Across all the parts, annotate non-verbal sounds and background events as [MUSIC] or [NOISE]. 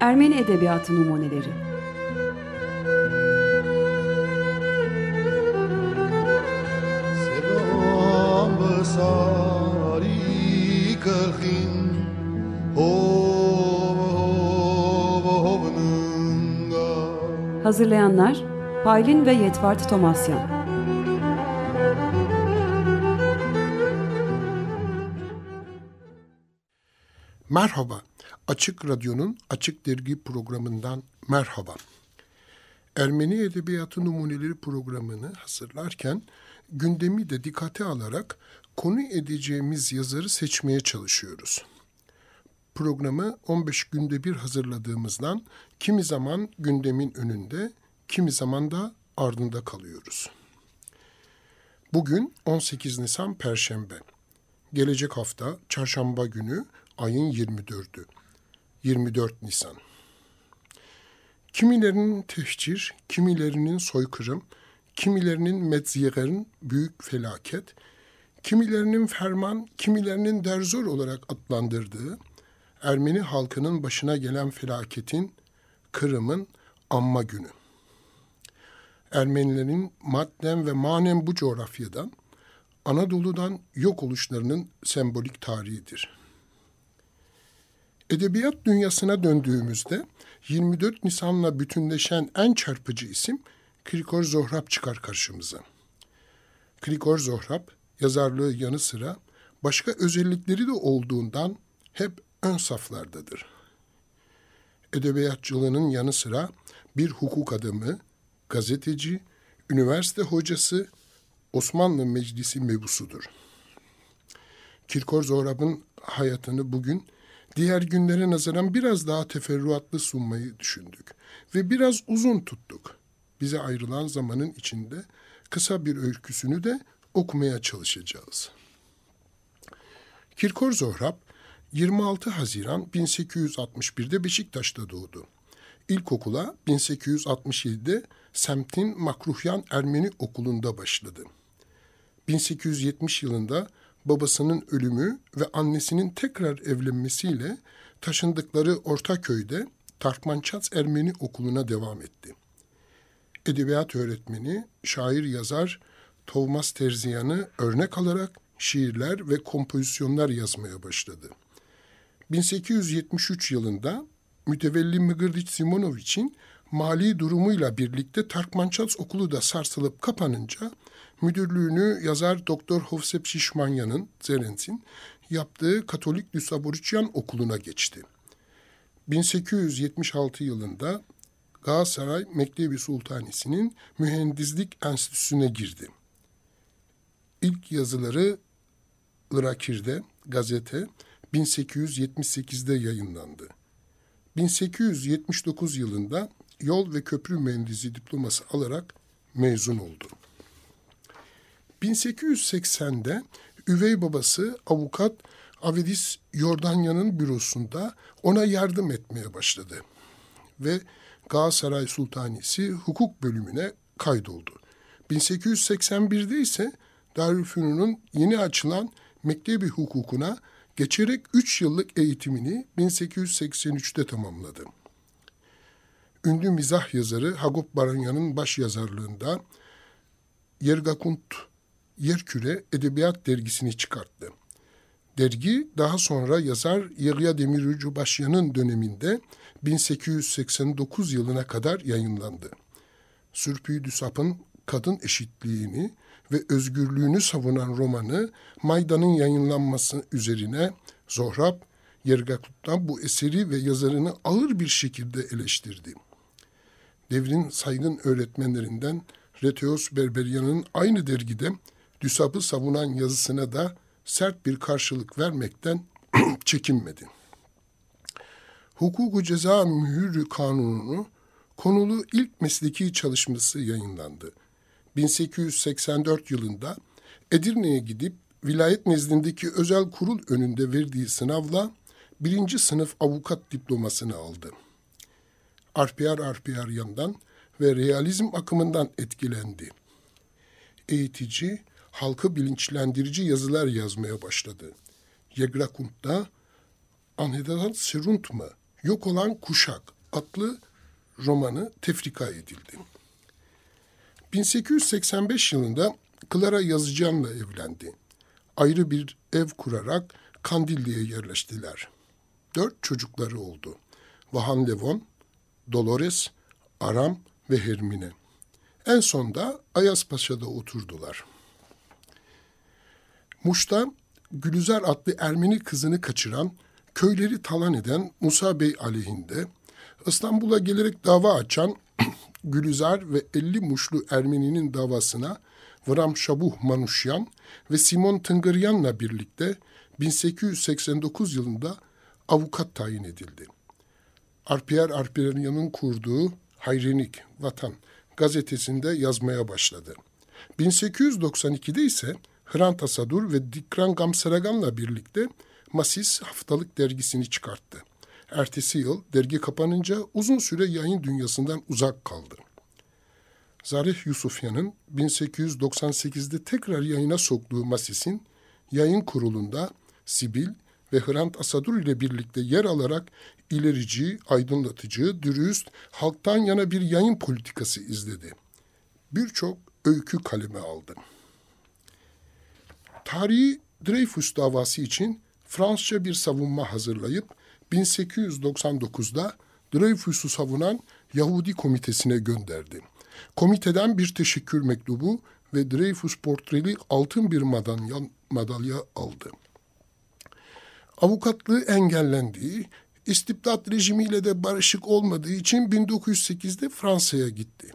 Ermeni Edebiyatı Numuneleri. Hazırlayanlar Paylin ve Yetvart Tomasyan Merhaba, Açık Radyo'nun Açık Dergi programından merhaba. Ermeni Edebiyatı Numuneleri programını hazırlarken gündemi de dikkate alarak konu edeceğimiz yazarı seçmeye çalışıyoruz. Programı 15 günde bir hazırladığımızdan kimi zaman gündemin önünde, kimi zaman da ardında kalıyoruz. Bugün 18 Nisan Perşembe. Gelecek hafta çarşamba günü ayın 24'ü. 24 Nisan. Kimilerinin tehcir, kimilerinin soykırım, kimilerinin metziyerin büyük felaket, kimilerinin ferman, kimilerinin derzor olarak adlandırdığı Ermeni halkının başına gelen felaketin, Kırım'ın anma günü. Ermenilerin madden ve manen bu coğrafyadan, Anadolu'dan yok oluşlarının sembolik tarihidir. Edebiyat dünyasına döndüğümüzde 24 Nisan'la bütünleşen en çarpıcı isim Krikor Zohrab çıkar karşımıza. Krikor Zohrab yazarlığı yanı sıra başka özellikleri de olduğundan hep ön saflardadır. Edebiyatçılığının yanı sıra bir hukuk adamı, gazeteci, üniversite hocası, Osmanlı Meclisi mebusudur. Kirkor Zohrab'ın hayatını bugün diğer günlere nazaran biraz daha teferruatlı sunmayı düşündük ve biraz uzun tuttuk. Bize ayrılan zamanın içinde kısa bir öyküsünü de okumaya çalışacağız. Kirkor Zohrab 26 Haziran 1861'de Beşiktaş'ta doğdu. İlkokula 1867'de semtin Makruhyan Ermeni Okulu'nda başladı. 1870 yılında babasının ölümü ve annesinin tekrar evlenmesiyle taşındıkları Ortaköy'de Tarkmançats Ermeni Okulu'na devam etti. Edebiyat öğretmeni, şair yazar Tovmas Terziyan'ı örnek alarak şiirler ve kompozisyonlar yazmaya başladı. 1873 yılında mütevelli Mıgırdiç Simonoviç'in mali durumuyla birlikte Tarkmançats okulu da sarsılıp kapanınca müdürlüğünü yazar Doktor Hovsep Şişmanya'nın, Zerens'in yaptığı Katolik Lüsaboruçyan okuluna geçti. 1876 yılında Galatasaray Mektebi Sultanisi'nin Mühendislik Enstitüsü'ne girdi. İlk yazıları Irakir'de, gazete 1878'de yayınlandı. 1879 yılında yol ve köprü mühendisi diploması alarak mezun oldu. 1880'de üvey babası avukat Avedis Yordanya'nın bürosunda ona yardım etmeye başladı. Ve Galatasaray Sultanisi hukuk bölümüne kaydoldu. 1881'de ise Darülfünun'un yeni açılan Mektebi hukukuna geçerek 3 yıllık eğitimini 1883'te tamamladı. Ünlü mizah yazarı Hagop Baranya'nın baş yazarlığında Yergakunt Yerküre Edebiyat Dergisini çıkarttı. Dergi daha sonra yazar Yegya Demirci Başyan'ın döneminde 1889 yılına kadar yayınlandı. Sürpü Düsap'ın kadın eşitliğini ve özgürlüğünü savunan romanı Maydan'ın yayınlanması üzerine Zohrab, Yergakut'tan bu eseri ve yazarını ağır bir şekilde eleştirdi. Devrin saygın öğretmenlerinden Reteos Berberyan'ın aynı dergide Düsap'ı savunan yazısına da sert bir karşılık vermekten [CLEARS THROAT] çekinmedi. Hukuku Ceza Mühürü Kanunu konulu ilk mesleki çalışması yayınlandı. 1884 yılında Edirne'ye gidip vilayet nezdindeki özel kurul önünde verdiği sınavla birinci sınıf avukat diplomasını aldı. Arpiyar Arpiyar yandan ve realizm akımından etkilendi. Eğitici, halkı bilinçlendirici yazılar yazmaya başladı. Yegrakunt'ta Anhedadan Serunt mı? Yok olan Kuşak adlı romanı tefrika edildi. 1885 yılında Clara Yazıcan'la evlendi. Ayrı bir ev kurarak Kandilli'ye yerleştiler. Dört çocukları oldu. Vahan Levon, Dolores, Aram ve Hermine. En sonda Ayaspaşa'da oturdular. Muş'ta Gülüzer adlı Ermeni kızını kaçıran, köyleri talan eden Musa Bey aleyhinde, İstanbul'a gelerek dava açan [CLEARS THROAT] Gülüzer ve 50 Muşlu Ermeni'nin davasına Vram Şabuh Manuşyan ve Simon Tıngıryan'la birlikte 1889 yılında avukat tayin edildi. Arpiyer Arpiyeryan'ın kurduğu Hayrenik Vatan gazetesinde yazmaya başladı. 1892'de ise Hrant Asadur ve Dikran Gamsaragan'la birlikte Masis haftalık dergisini çıkarttı. Ertesi yıl dergi kapanınca uzun süre yayın dünyasından uzak kaldı. Zarih Yusufyan'ın 1898'de tekrar yayına soktuğu Masis'in yayın kurulunda Sibil ve Hrant Asadur ile birlikte yer alarak ilerici, aydınlatıcı, dürüst, halktan yana bir yayın politikası izledi. Birçok öykü kaleme aldı. Tarihi Dreyfus davası için Fransızca bir savunma hazırlayıp 1899'da Dreyfus'u savunan Yahudi komitesine gönderdi. Komiteden bir teşekkür mektubu ve Dreyfus portreli altın bir madalya, madalya aldı. Avukatlığı engellendiği, istibdat rejimiyle de barışık olmadığı için 1908'de Fransa'ya gitti.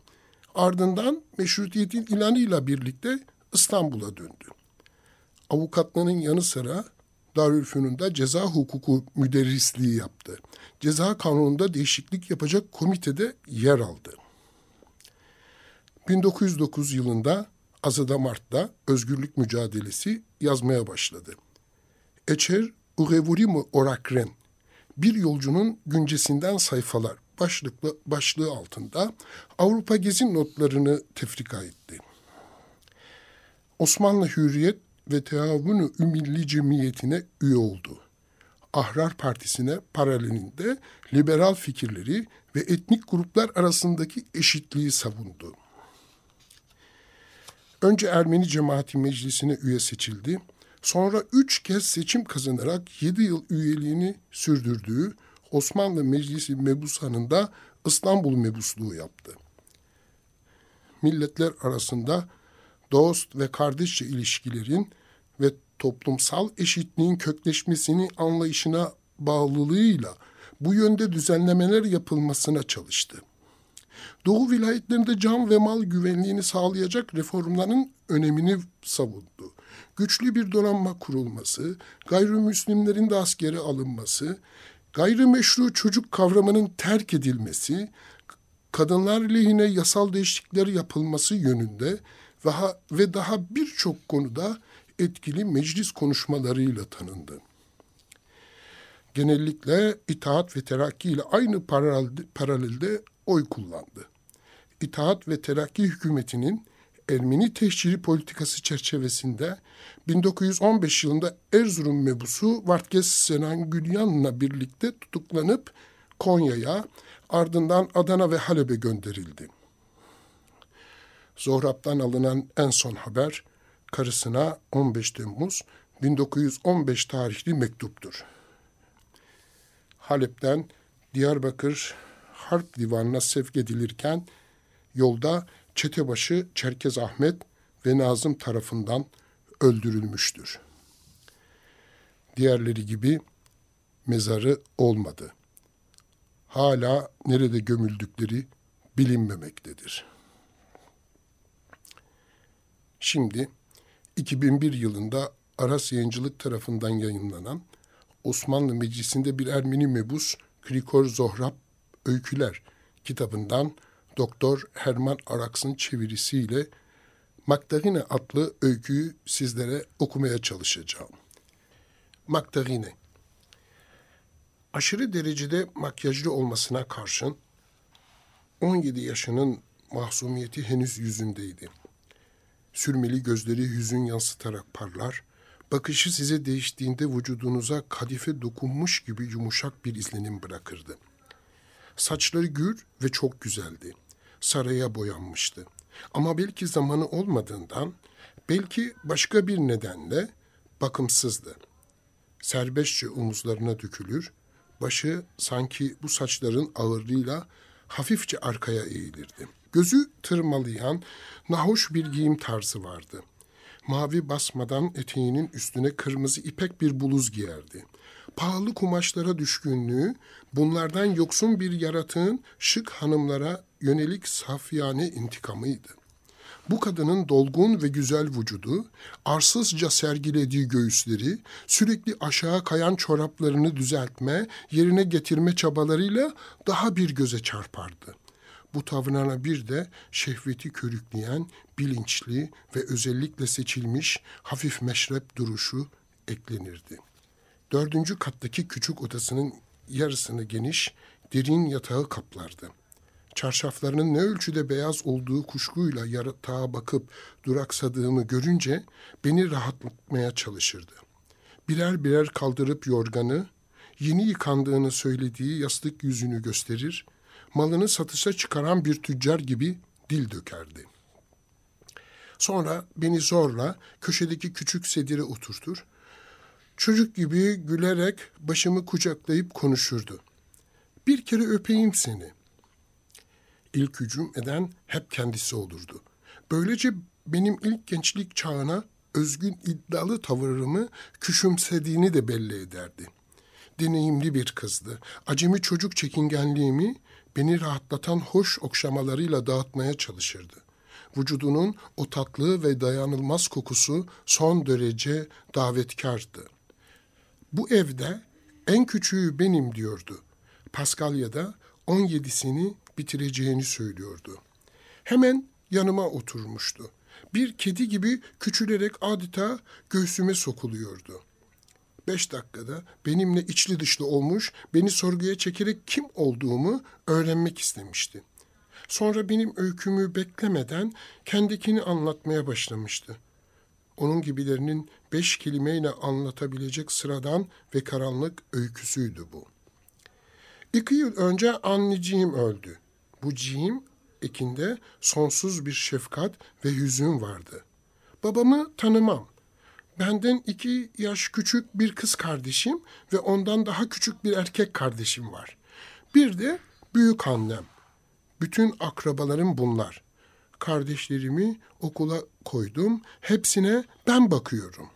Ardından meşrutiyetin ilanıyla birlikte İstanbul'a döndü. Avukatlığının yanı sıra Darülfünun'da ceza hukuku müderrisliği yaptı. Ceza kanununda değişiklik yapacak komitede yer aldı. 1909 yılında Azada Mart'ta özgürlük mücadelesi yazmaya başladı. Eçer Ugevurimo Orakren bir yolcunun güncesinden sayfalar başlıklı, başlığı altında Avrupa Gezi notlarını tefrika etti. Osmanlı Hürriyet ve Teavunu Ümilli Cemiyeti'ne üye oldu. Ahrar Partisi'ne paralelinde liberal fikirleri ve etnik gruplar arasındaki eşitliği savundu. Önce Ermeni Cemaati Meclisi'ne üye seçildi. Sonra üç kez seçim kazanarak yedi yıl üyeliğini sürdürdüğü Osmanlı Meclisi Mebusan'ında İstanbul Mebusluğu yaptı. Milletler arasında dost ve kardeşçe ilişkilerin ve toplumsal eşitliğin kökleşmesini anlayışına bağlılığıyla bu yönde düzenlemeler yapılmasına çalıştı. Doğu vilayetlerinde can ve mal güvenliğini sağlayacak reformların önemini savundu. Güçlü bir donanma kurulması, gayrimüslimlerin de askere alınması, gayrimeşru çocuk kavramının terk edilmesi, kadınlar lehine yasal değişiklikler yapılması yönünde ve, ve daha birçok konuda etkili meclis konuşmalarıyla tanındı. Genellikle itaat ve terakki ile aynı paralelde, oy kullandı. İtaat ve Terakki hükümetinin Ermeni teşhiri politikası çerçevesinde 1915 yılında Erzurum mebusu Vartkes Senan Gülyan'la birlikte tutuklanıp Konya'ya ardından Adana ve Halep'e gönderildi. Zohrab'dan alınan en son haber karısına 15 Temmuz 1915 tarihli mektuptur. Halep'ten Diyarbakır Harp Divanı'na sevk edilirken yolda çetebaşı Çerkez Ahmet ve Nazım tarafından öldürülmüştür. Diğerleri gibi mezarı olmadı. Hala nerede gömüldükleri bilinmemektedir. Şimdi 2001 yılında Aras Yayıncılık tarafından yayınlanan Osmanlı Meclisi'nde bir Ermeni mebus Krikor Zohrab Öyküler kitabından Doktor Herman Araks'ın çevirisiyle Magdalene adlı öyküyü sizlere okumaya çalışacağım. Magdalene Aşırı derecede makyajlı olmasına karşın 17 yaşının mahsumiyeti henüz yüzündeydi. Sürmeli gözleri yüzün yansıtarak parlar, bakışı size değiştiğinde vücudunuza kadife dokunmuş gibi yumuşak bir izlenim bırakırdı. Saçları gür ve çok güzeldi. Saraya boyanmıştı. Ama belki zamanı olmadığından, belki başka bir nedenle bakımsızdı. Serbestçe omuzlarına dökülür, başı sanki bu saçların ağırlığıyla hafifçe arkaya eğilirdi. Gözü tırmalayan, nahoş bir giyim tarzı vardı. Mavi basmadan eteğinin üstüne kırmızı ipek bir bluz giyerdi. Pahalı kumaşlara düşkünlüğü, bunlardan yoksun bir yaratığın şık hanımlara yönelik safiyane intikamıydı. Bu kadının dolgun ve güzel vücudu, arsızca sergilediği göğüsleri, sürekli aşağı kayan çoraplarını düzeltme, yerine getirme çabalarıyla daha bir göze çarpardı. Bu tavrına bir de şehveti körükleyen, bilinçli ve özellikle seçilmiş hafif meşrep duruşu eklenirdi. Dördüncü kattaki küçük odasının yarısını geniş, derin yatağı kaplardı. Çarşaflarının ne ölçüde beyaz olduğu kuşkuyla yatağa bakıp duraksadığımı görünce beni rahatlatmaya çalışırdı. Birer birer kaldırıp yorganı, yeni yıkandığını söylediği yastık yüzünü gösterir, malını satışa çıkaran bir tüccar gibi dil dökerdi. Sonra beni zorla köşedeki küçük sedire oturtur, çocuk gibi gülerek başımı kucaklayıp konuşurdu. Bir kere öpeyim seni. İlk hücum eden hep kendisi olurdu. Böylece benim ilk gençlik çağına özgün iddialı tavırımı küçümsediğini de belli ederdi. Deneyimli bir kızdı. Acemi çocuk çekingenliğimi beni rahatlatan hoş okşamalarıyla dağıtmaya çalışırdı. Vücudunun o tatlı ve dayanılmaz kokusu son derece davetkardı. Bu evde en küçüğü benim diyordu. Paskalya'da 17'sini bitireceğini söylüyordu. Hemen yanıma oturmuştu. Bir kedi gibi küçülerek adeta göğsüme sokuluyordu. Beş dakikada benimle içli dışlı olmuş, beni sorguya çekerek kim olduğumu öğrenmek istemişti. Sonra benim öykümü beklemeden kendikini anlatmaya başlamıştı. Onun gibilerinin beş kelimeyle anlatabilecek sıradan ve karanlık öyküsüydü bu. İki yıl önce anneciğim öldü. Bu ciğim ekinde sonsuz bir şefkat ve hüzün vardı. Babamı tanımam. Benden iki yaş küçük bir kız kardeşim ve ondan daha küçük bir erkek kardeşim var. Bir de büyük annem. Bütün akrabalarım bunlar. Kardeşlerimi okula koydum. Hepsine ben bakıyorum.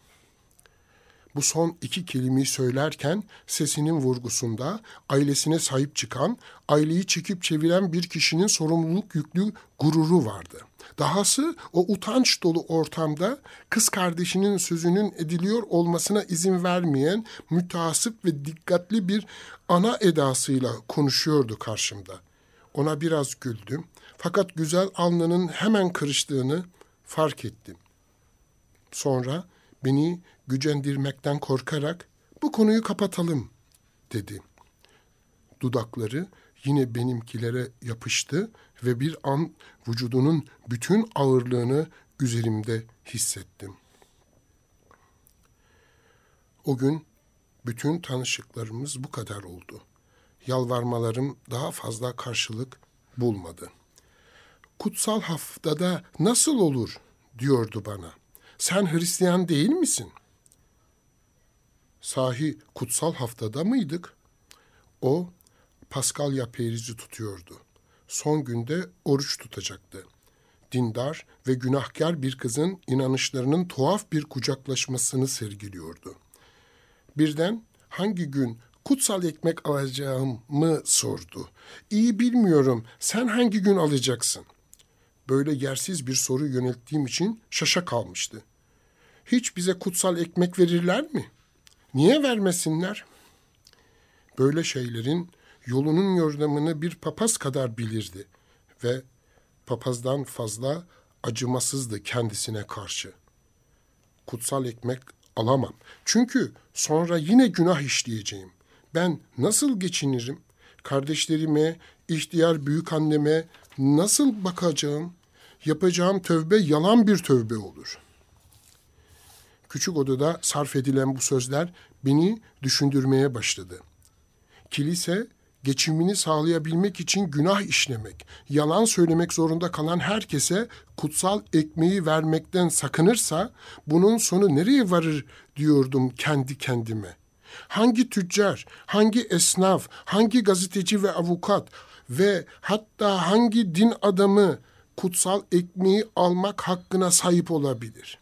Bu son iki kelimeyi söylerken sesinin vurgusunda ailesine sahip çıkan, aileyi çekip çeviren bir kişinin sorumluluk yüklü gururu vardı. Dahası o utanç dolu ortamda kız kardeşinin sözünün ediliyor olmasına izin vermeyen mütasip ve dikkatli bir ana edasıyla konuşuyordu karşımda. Ona biraz güldüm fakat güzel alnının hemen kırıştığını fark ettim. Sonra beni gücendirmekten korkarak bu konuyu kapatalım dedi. Dudakları yine benimkilere yapıştı ve bir an vücudunun bütün ağırlığını üzerimde hissettim. O gün bütün tanışıklarımız bu kadar oldu. Yalvarmalarım daha fazla karşılık bulmadı. Kutsal haftada nasıl olur diyordu bana. Sen Hristiyan değil misin? Sahi kutsal haftada mıydık? O Paskalya perizi tutuyordu. Son günde oruç tutacaktı. Dindar ve günahkar bir kızın inanışlarının tuhaf bir kucaklaşmasını sergiliyordu. Birden hangi gün kutsal ekmek alacağımı sordu. İyi bilmiyorum, sen hangi gün alacaksın? Böyle yersiz bir soru yönelttiğim için şaşa kalmıştı. Hiç bize kutsal ekmek verirler mi?'' Niye vermesinler? Böyle şeylerin yolunun yordamını bir papaz kadar bilirdi ve papazdan fazla acımasızdı kendisine karşı. Kutsal ekmek alamam. Çünkü sonra yine günah işleyeceğim. Ben nasıl geçinirim? Kardeşlerime, ihtiyar büyük anneme nasıl bakacağım? Yapacağım tövbe yalan bir tövbe olur.'' Küçük odada sarf edilen bu sözler beni düşündürmeye başladı. Kilise geçimini sağlayabilmek için günah işlemek, yalan söylemek zorunda kalan herkese kutsal ekmeği vermekten sakınırsa bunun sonu nereye varır diyordum kendi kendime. Hangi tüccar, hangi esnaf, hangi gazeteci ve avukat ve hatta hangi din adamı kutsal ekmeği almak hakkına sahip olabilir?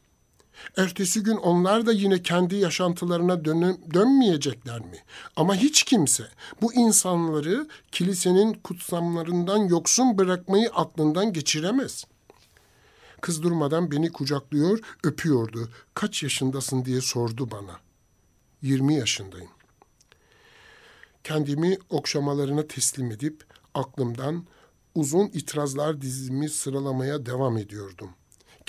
Ertesi gün onlar da yine kendi yaşantılarına dön dönmeyecekler mi? Ama hiç kimse bu insanları kilisenin kutsamlarından yoksun bırakmayı aklından geçiremez. Kız durmadan beni kucaklıyor, öpüyordu. Kaç yaşındasın diye sordu bana. 20 yaşındayım. Kendimi okşamalarına teslim edip aklımdan uzun itirazlar dizimi sıralamaya devam ediyordum.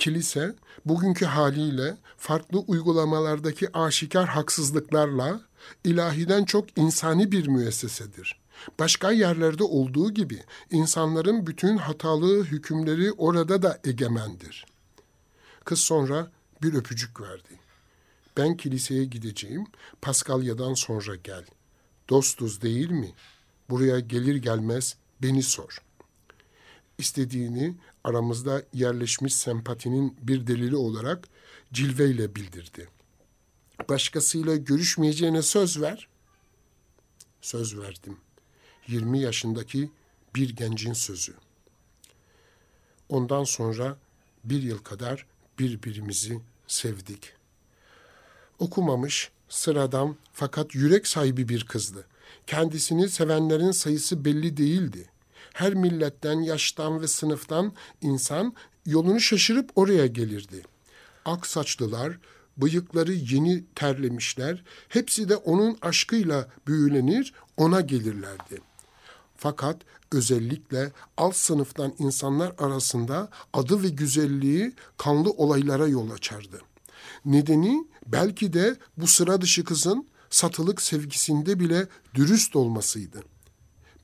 Kilise bugünkü haliyle farklı uygulamalardaki aşikar haksızlıklarla ilahiden çok insani bir müessesedir. Başka yerlerde olduğu gibi insanların bütün hatalı hükümleri orada da egemendir. Kız sonra bir öpücük verdi. Ben kiliseye gideceğim, Paskalya'dan sonra gel. Dostuz değil mi? Buraya gelir gelmez beni sor. İstediğini aramızda yerleşmiş sempatinin bir delili olarak cilveyle bildirdi. Başkasıyla görüşmeyeceğine söz ver. Söz verdim. 20 yaşındaki bir gencin sözü. Ondan sonra bir yıl kadar birbirimizi sevdik. Okumamış, sıradan fakat yürek sahibi bir kızdı. Kendisini sevenlerin sayısı belli değildi. Her milletten, yaştan ve sınıftan insan yolunu şaşırıp oraya gelirdi. Ak saçlılar, bıyıkları yeni terlemişler, hepsi de onun aşkıyla büyülenir, ona gelirlerdi. Fakat özellikle alt sınıftan insanlar arasında adı ve güzelliği kanlı olaylara yol açardı. Nedeni belki de bu sıra dışı kızın satılık sevgisinde bile dürüst olmasıydı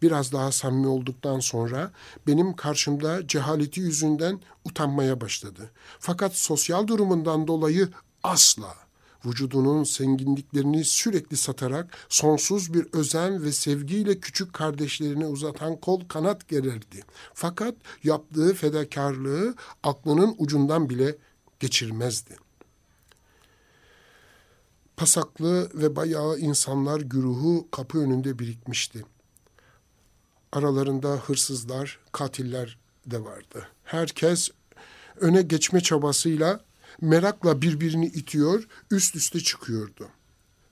biraz daha samimi olduktan sonra benim karşımda cehaleti yüzünden utanmaya başladı. Fakat sosyal durumundan dolayı asla vücudunun zenginliklerini sürekli satarak sonsuz bir özen ve sevgiyle küçük kardeşlerine uzatan kol kanat gererdi. Fakat yaptığı fedakarlığı aklının ucundan bile geçirmezdi. Pasaklı ve bayağı insanlar güruhu kapı önünde birikmişti. Aralarında hırsızlar, katiller de vardı. Herkes öne geçme çabasıyla merakla birbirini itiyor, üst üste çıkıyordu.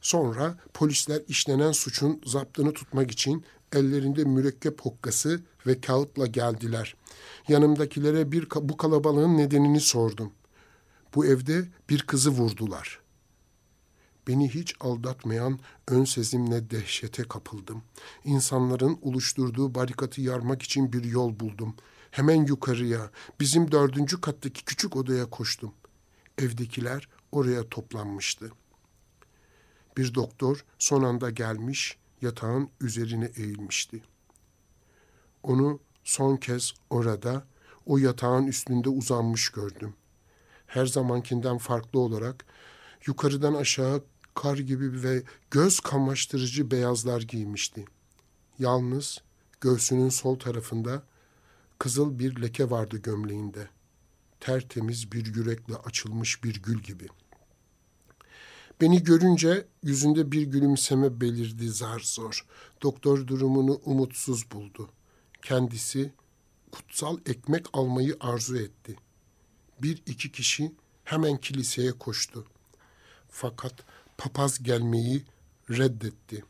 Sonra polisler işlenen suçun zaptını tutmak için ellerinde mürekkep hokkası ve kağıtla geldiler. Yanımdakilere bir bu kalabalığın nedenini sordum. Bu evde bir kızı vurdular. Beni hiç aldatmayan ön sezimle dehşete kapıldım. İnsanların oluşturduğu barikatı yarmak için bir yol buldum. Hemen yukarıya, bizim dördüncü kattaki küçük odaya koştum. Evdekiler oraya toplanmıştı. Bir doktor son anda gelmiş, yatağın üzerine eğilmişti. Onu son kez orada, o yatağın üstünde uzanmış gördüm. Her zamankinden farklı olarak yukarıdan aşağı kar gibi ve göz kamaştırıcı beyazlar giymişti. Yalnız göğsünün sol tarafında kızıl bir leke vardı gömleğinde. Tertemiz bir yürekle açılmış bir gül gibi. Beni görünce yüzünde bir gülümseme belirdi zar zor. Doktor durumunu umutsuz buldu. Kendisi kutsal ekmek almayı arzu etti. Bir iki kişi hemen kiliseye koştu. Fakat papaz gelmeyi reddetti.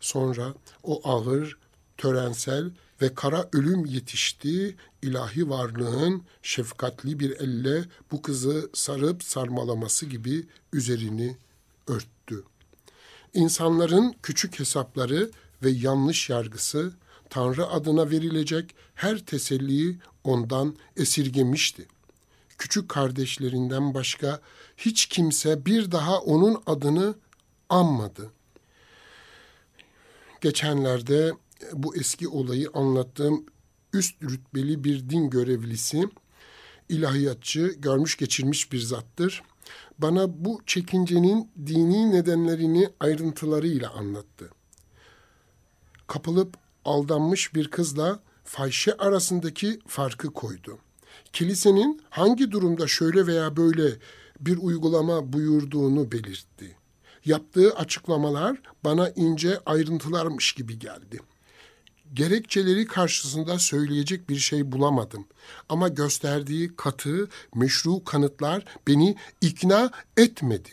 Sonra o ağır, törensel ve kara ölüm yetişti, ilahi varlığın şefkatli bir elle bu kızı sarıp sarmalaması gibi üzerini örttü. İnsanların küçük hesapları ve yanlış yargısı Tanrı adına verilecek her teselliyi ondan esirgemişti küçük kardeşlerinden başka hiç kimse bir daha onun adını anmadı. Geçenlerde bu eski olayı anlattığım üst rütbeli bir din görevlisi, ilahiyatçı, görmüş geçirmiş bir zattır. Bana bu çekincenin dini nedenlerini ayrıntılarıyla anlattı. Kapılıp aldanmış bir kızla fahişe arasındaki farkı koydu. Kilisenin hangi durumda şöyle veya böyle bir uygulama buyurduğunu belirtti. Yaptığı açıklamalar bana ince ayrıntılarmış gibi geldi. Gerekçeleri karşısında söyleyecek bir şey bulamadım. Ama gösterdiği katı, meşru kanıtlar beni ikna etmedi.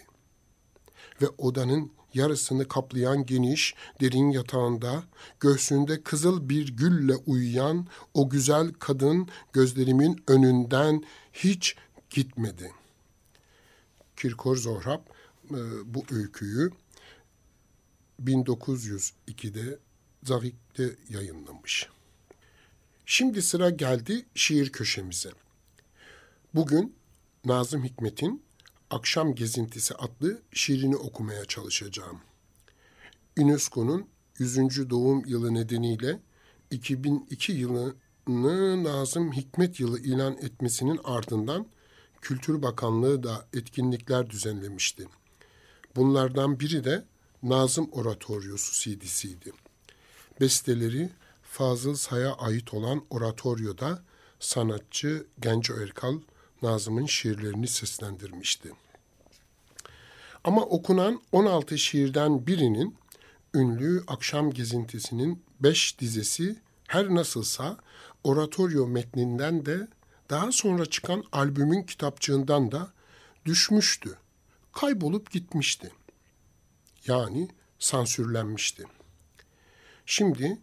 Ve odanın yarısını kaplayan geniş, derin yatağında, göğsünde kızıl bir gülle uyuyan o güzel kadın gözlerimin önünden hiç gitmedi. Kirkor Zohrab e, bu öyküyü 1902'de Zavik'te yayınlamış. Şimdi sıra geldi şiir köşemize. Bugün Nazım Hikmet'in Akşam Gezintisi adlı şiirini okumaya çalışacağım. UNESCO'nun 100. doğum yılı nedeniyle 2002 yılını Nazım Hikmet yılı ilan etmesinin ardından Kültür Bakanlığı da etkinlikler düzenlemişti. Bunlardan biri de Nazım Oratoryosu CD'siydi. Besteleri Fazıl Say'a ait olan oratoryoda sanatçı Genco Erkal Nazım'ın şiirlerini seslendirmişti. Ama okunan 16 şiirden birinin ünlü Akşam Gezintisinin beş dizesi her nasılsa oratoryo metninden de daha sonra çıkan albümün kitapçığından da düşmüştü. Kaybolup gitmişti. Yani sansürlenmişti. Şimdi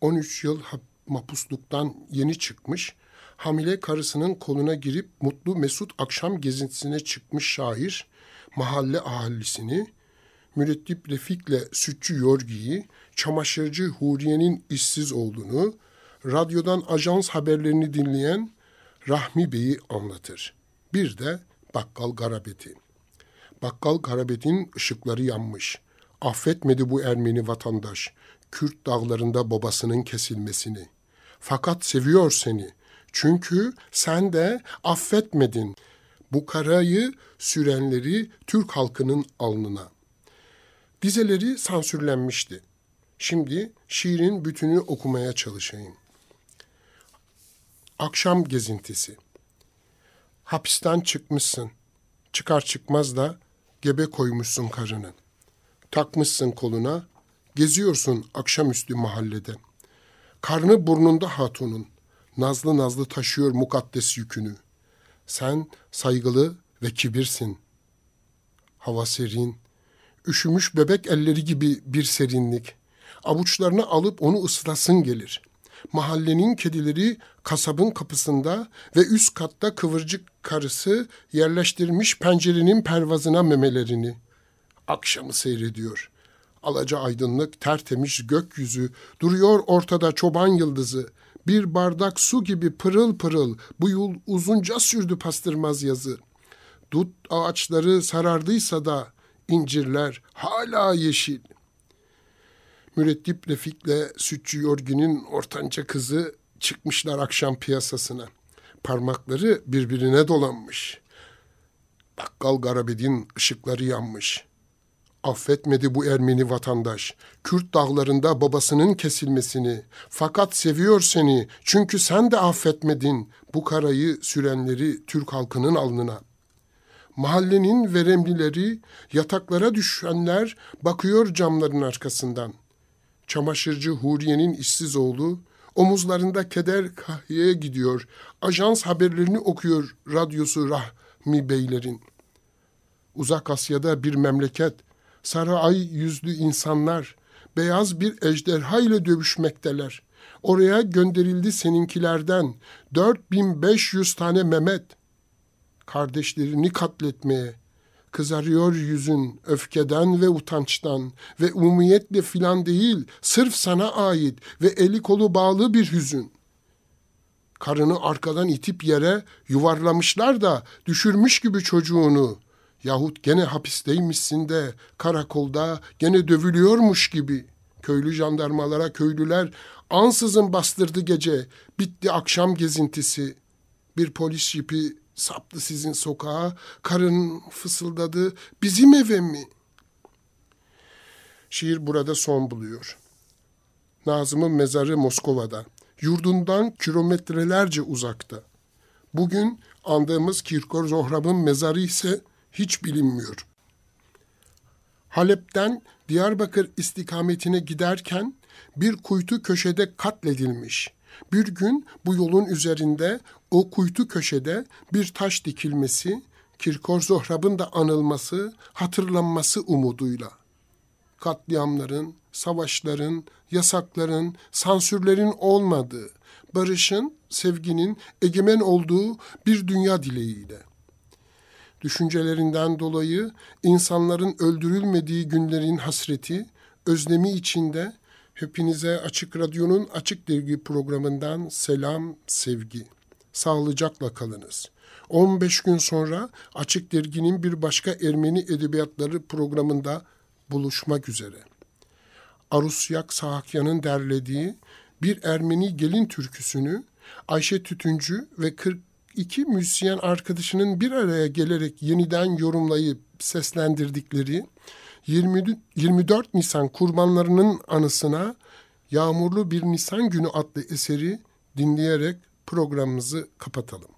13 yıl mapusluktan yeni çıkmış, hamile karısının koluna girip mutlu mesut akşam gezintisine çıkmış şair, mahalle ahalisini, mürettip Refik'le sütçü Yorgi'yi, çamaşırcı Huriye'nin işsiz olduğunu, radyodan ajans haberlerini dinleyen Rahmi Bey'i anlatır. Bir de Bakkal Garabet'i. Bakkal Garabet'in ışıkları yanmış. Affetmedi bu Ermeni vatandaş. Kürt dağlarında babasının kesilmesini. Fakat seviyor seni. Çünkü sen de affetmedin bu karayı sürenleri Türk halkının alnına. Dizeleri sansürlenmişti. Şimdi şiirin bütünü okumaya çalışayım. Akşam gezintisi. Hapisten çıkmışsın. Çıkar çıkmaz da gebe koymuşsun karını. Takmışsın koluna, geziyorsun akşamüstü mahallede. Karnı burnunda hatunun, nazlı nazlı taşıyor mukaddes yükünü. Sen saygılı ve kibirsin. Hava serin, üşümüş bebek elleri gibi bir serinlik. Avuçlarını alıp onu ıslasın gelir. Mahallenin kedileri kasabın kapısında ve üst katta kıvırcık karısı yerleştirmiş pencerenin pervazına memelerini. Akşamı seyrediyor. Alaca aydınlık, tertemiz gökyüzü, duruyor ortada çoban yıldızı. Bir bardak su gibi pırıl pırıl bu yıl uzunca sürdü pastırmaz yazı. Dut ağaçları sarardıysa da incirler hala yeşil. Mürettip Refik'le Sütçü Yorgin'in ortanca kızı çıkmışlar akşam piyasasına. Parmakları birbirine dolanmış. Bakkal Garabed'in ışıkları yanmış. Affetmedi bu Ermeni vatandaş. Kürt dağlarında babasının kesilmesini. Fakat seviyor seni. Çünkü sen de affetmedin bu karayı sürenleri Türk halkının alnına. Mahallenin veremlileri, yataklara düşenler bakıyor camların arkasından. Çamaşırcı Huriye'nin işsiz oğlu, omuzlarında keder kahveye gidiyor. Ajans haberlerini okuyor radyosu Rahmi Beylerin. Uzak Asya'da bir memleket, sarı ay yüzlü insanlar, beyaz bir ejderha ile dövüşmekteler. Oraya gönderildi seninkilerden 4500 tane Mehmet. Kardeşlerini katletmeye, kızarıyor yüzün öfkeden ve utançtan ve umumiyetle filan değil, sırf sana ait ve eli kolu bağlı bir hüzün. Karını arkadan itip yere yuvarlamışlar da düşürmüş gibi çocuğunu yahut gene hapisteymişsin de karakolda gene dövülüyormuş gibi. Köylü jandarmalara köylüler ansızın bastırdı gece, bitti akşam gezintisi. Bir polis jipi Saptı sizin sokağa, karın fısıldadı, bizim eve mi? Şiir burada son buluyor. Nazım'ın mezarı Moskova'da, yurdundan kilometrelerce uzakta. Bugün andığımız Kirkor Zohrab'ın mezarı ise hiç bilinmiyor. Halep'ten Diyarbakır istikametine giderken bir kuytu köşede katledilmiş. Bir gün bu yolun üzerinde o kuytu köşede bir taş dikilmesi, Kirkor Zohrab'ın da anılması, hatırlanması umuduyla. Katliamların, savaşların, yasakların, sansürlerin olmadığı, barışın, sevginin egemen olduğu bir dünya dileğiyle. Düşüncelerinden dolayı insanların öldürülmediği günlerin hasreti, özlemi içinde hepinize Açık Radyo'nun Açık Dergi programından selam, sevgi. Sağlıcakla kalınız. 15 gün sonra Açık Dergi'nin bir başka Ermeni Edebiyatları programında buluşmak üzere. Arusyak Sahakyan'ın derlediği bir Ermeni gelin türküsünü Ayşe Tütüncü ve 42 müzisyen arkadaşının bir araya gelerek yeniden yorumlayıp seslendirdikleri 20, 24 Nisan kurbanlarının anısına Yağmurlu Bir Nisan Günü adlı eseri dinleyerek programımızı kapatalım.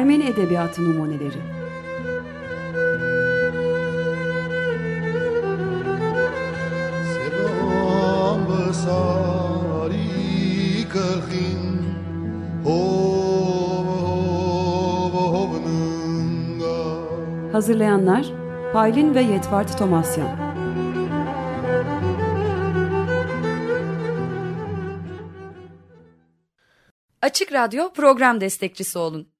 Ermeni Edebiyatı Numuneleri. Hazırlayanlar Paylin ve Yetvart Tomasyan. Açık Radyo program destekçisi olun.